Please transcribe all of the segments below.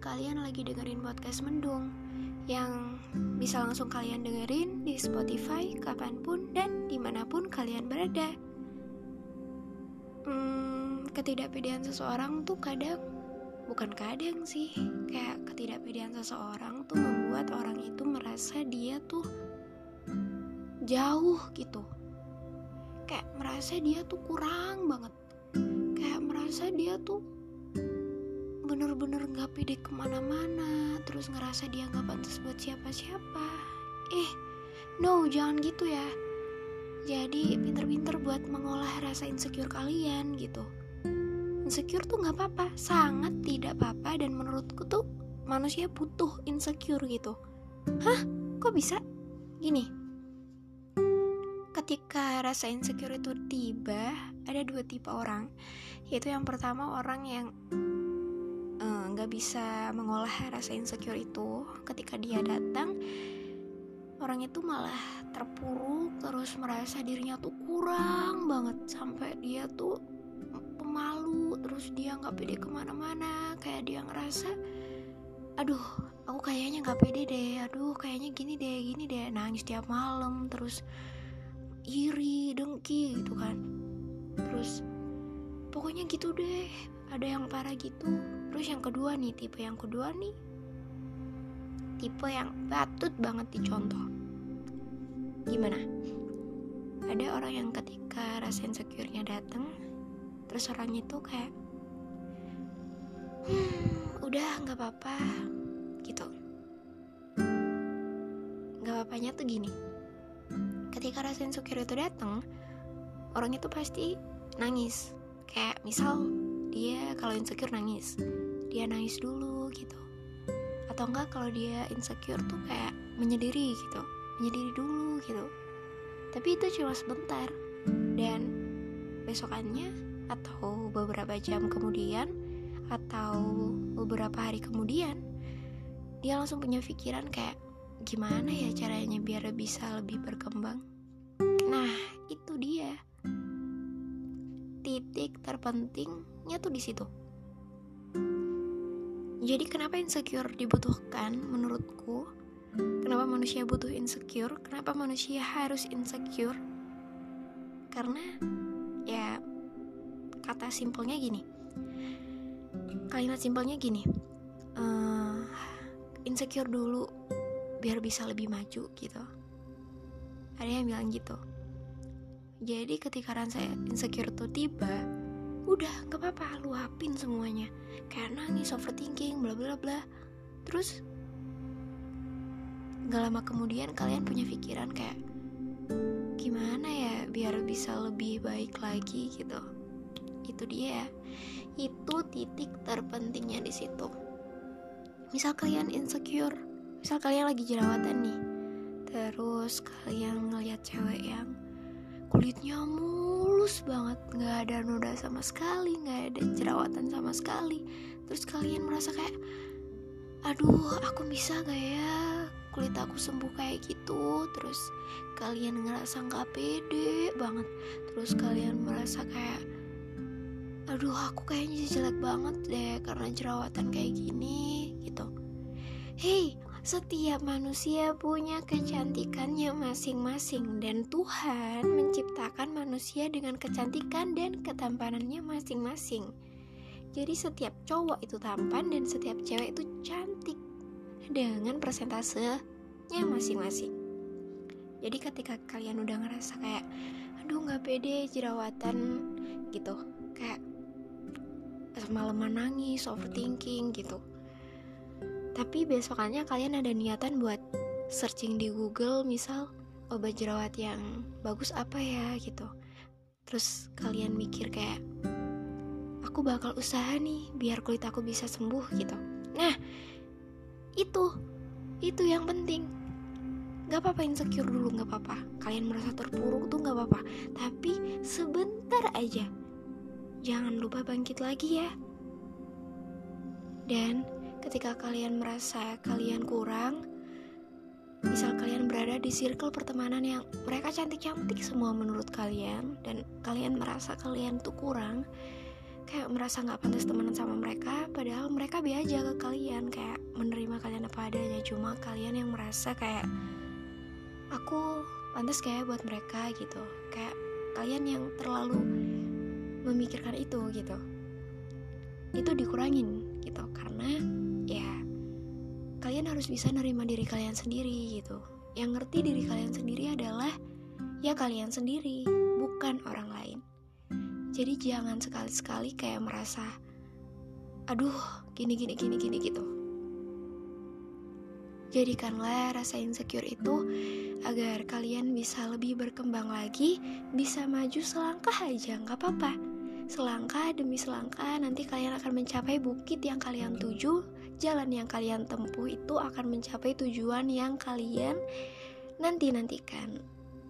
kalian lagi dengerin podcast Mendung yang bisa langsung kalian dengerin di Spotify kapan pun dan di mana pun kalian berada. Hmm, ketidakpedean seseorang tuh kadang bukan kadang sih kayak ketidakpedean seseorang tuh membuat orang itu merasa dia tuh jauh gitu kayak merasa dia tuh kurang banget kayak merasa dia tuh bener-bener gak pede ke mana-mana terus ngerasa dia gak pantas buat siapa-siapa. Eh no jangan gitu ya. Jadi pinter-pinter buat mengolah rasa insecure kalian gitu. Insecure tuh gak apa-apa sangat tidak apa-apa dan menurutku tuh manusia butuh insecure gitu. Hah? Kok bisa? Gini. Ketika rasa insecure itu tiba ada dua tipe orang. Yaitu yang pertama orang yang bisa mengolah rasa insecure itu ketika dia datang orang itu malah terpuruk terus merasa dirinya tuh kurang banget sampai dia tuh pemalu terus dia nggak pede ke mana-mana kayak dia ngerasa aduh aku kayaknya nggak pede deh aduh kayaknya gini deh gini deh. Nangis tiap malam terus iri dengki gitu kan. Terus pokoknya gitu deh ada yang parah gitu terus yang kedua nih tipe yang kedua nih. Tipe yang patut banget dicontoh. Gimana? Ada orang yang ketika rasa insecure-nya dateng terus orang itu kayak hmm, udah nggak apa-apa gitu. Nggak apa-apanya tuh gini. Ketika rasa insecure itu datang orang itu pasti nangis. Kayak misal dia kalau insecure nangis dia nangis dulu gitu atau enggak kalau dia insecure tuh kayak menyendiri gitu menyendiri dulu gitu tapi itu cuma sebentar dan besokannya atau beberapa jam kemudian atau beberapa hari kemudian dia langsung punya pikiran kayak gimana ya caranya biar bisa lebih berkembang? Nah, itu dia. Titik terpentingnya tuh di situ. Jadi kenapa insecure dibutuhkan menurutku? Kenapa manusia butuh insecure? Kenapa manusia harus insecure? Karena ya kata simpelnya gini. Kalimat simpelnya gini. Uh, insecure dulu biar bisa lebih maju gitu ada yang bilang gitu jadi ketika rasa insecure tuh tiba udah nggak apa-apa luapin semuanya kayak nangis overthinking bla bla bla. Terus gak lama kemudian kalian punya pikiran kayak gimana ya biar bisa lebih baik lagi gitu. Itu dia itu titik terpentingnya di situ. Misal kalian insecure misal kalian lagi jerawatan nih terus kalian ngeliat cewek yang kulitnya mulus banget. Nggak ada noda sama sekali nggak ada jerawatan sama sekali. Terus kalian merasa kayak aduh aku bisa gak ya? Kulit aku sembuh kayak gitu. Terus kalian ngerasa nggak pede banget. Terus kalian merasa kayak aduh aku kayaknya jelek banget deh karena jerawatan kayak gini gitu setiap manusia punya kecantikannya masing-masing dan Tuhan menciptakan manusia dengan kecantikan dan ketampanannya masing-masing. Jadi setiap cowok itu tampan dan setiap cewek itu cantik dengan persentasenya masing-masing. Jadi ketika kalian udah ngerasa kayak aduh nggak pede jerawatan gitu, kayak semalaman nangis, overthinking gitu tapi besokannya kalian ada niatan buat searching di Google misal obat jerawat yang bagus apa ya gitu. Terus kalian mikir kayak aku bakal usaha nih biar kulit aku bisa sembuh gitu. Nah itu itu yang penting. Gak apa-apa insecure dulu gak apa-apa. Kalian merasa terpuruk tuh gak apa-apa. Tapi sebentar aja Jangan lupa bangkit lagi ya. Dan ketika kalian merasa kalian kurang, misal kalian berada di circle pertemanan yang mereka cantik-cantik semua menurut kalian dan kalian merasa kalian tuh kurang, kayak merasa nggak pantas temenan sama mereka padahal mereka be aja ke kalian kayak menerima kalian apa adanya. Cuma kalian yang merasa kayak aku pantas kayak buat mereka gitu. Kayak kalian yang terlalu memikirkan itu gitu. Itu dikurangin gitu. Karena ya kalian harus bisa nerima diri kalian sendiri gitu. Yang ngerti diri kalian sendiri adalah ya kalian sendiri bukan orang lain. Jadi jangan sekali-sekali kayak merasa aduh gini gini gini gini gitu. Jadikanlah rasa insecure itu agar kalian bisa lebih berkembang lagi bisa maju selangkah aja nggak apa-apa. Selangkah demi selangkah nanti kalian akan mencapai bukit yang kalian tuju jalan yang kalian tempuh itu akan mencapai tujuan yang kalian nanti nantikan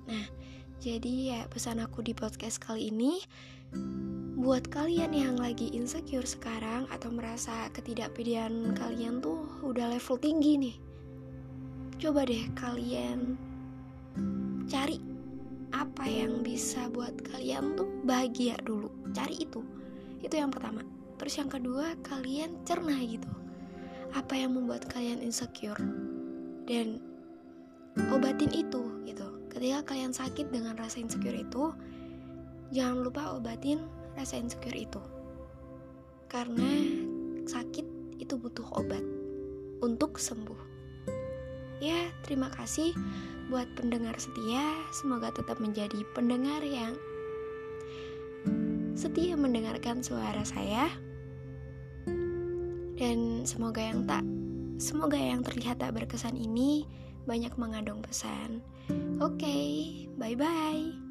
nah jadi ya pesan aku di podcast kali ini Buat kalian yang lagi insecure sekarang atau merasa ketidakpedean kalian tuh udah level tinggi nih. Coba deh kalian cari apa yang bisa buat kalian tuh bahagia dulu. Cari itu. Itu yang pertama. Terus yang kedua, kalian cerna gitu. Apa yang membuat kalian insecure? Dan obatin itu gitu. Ketika kalian sakit dengan rasa insecure itu, jangan lupa obatin rasa insecure itu karena sakit itu butuh obat untuk sembuh ya terima kasih buat pendengar setia semoga tetap menjadi pendengar yang setia mendengarkan suara saya dan semoga yang tak semoga yang terlihat tak berkesan ini banyak mengandung pesan. Oke okay, bye bye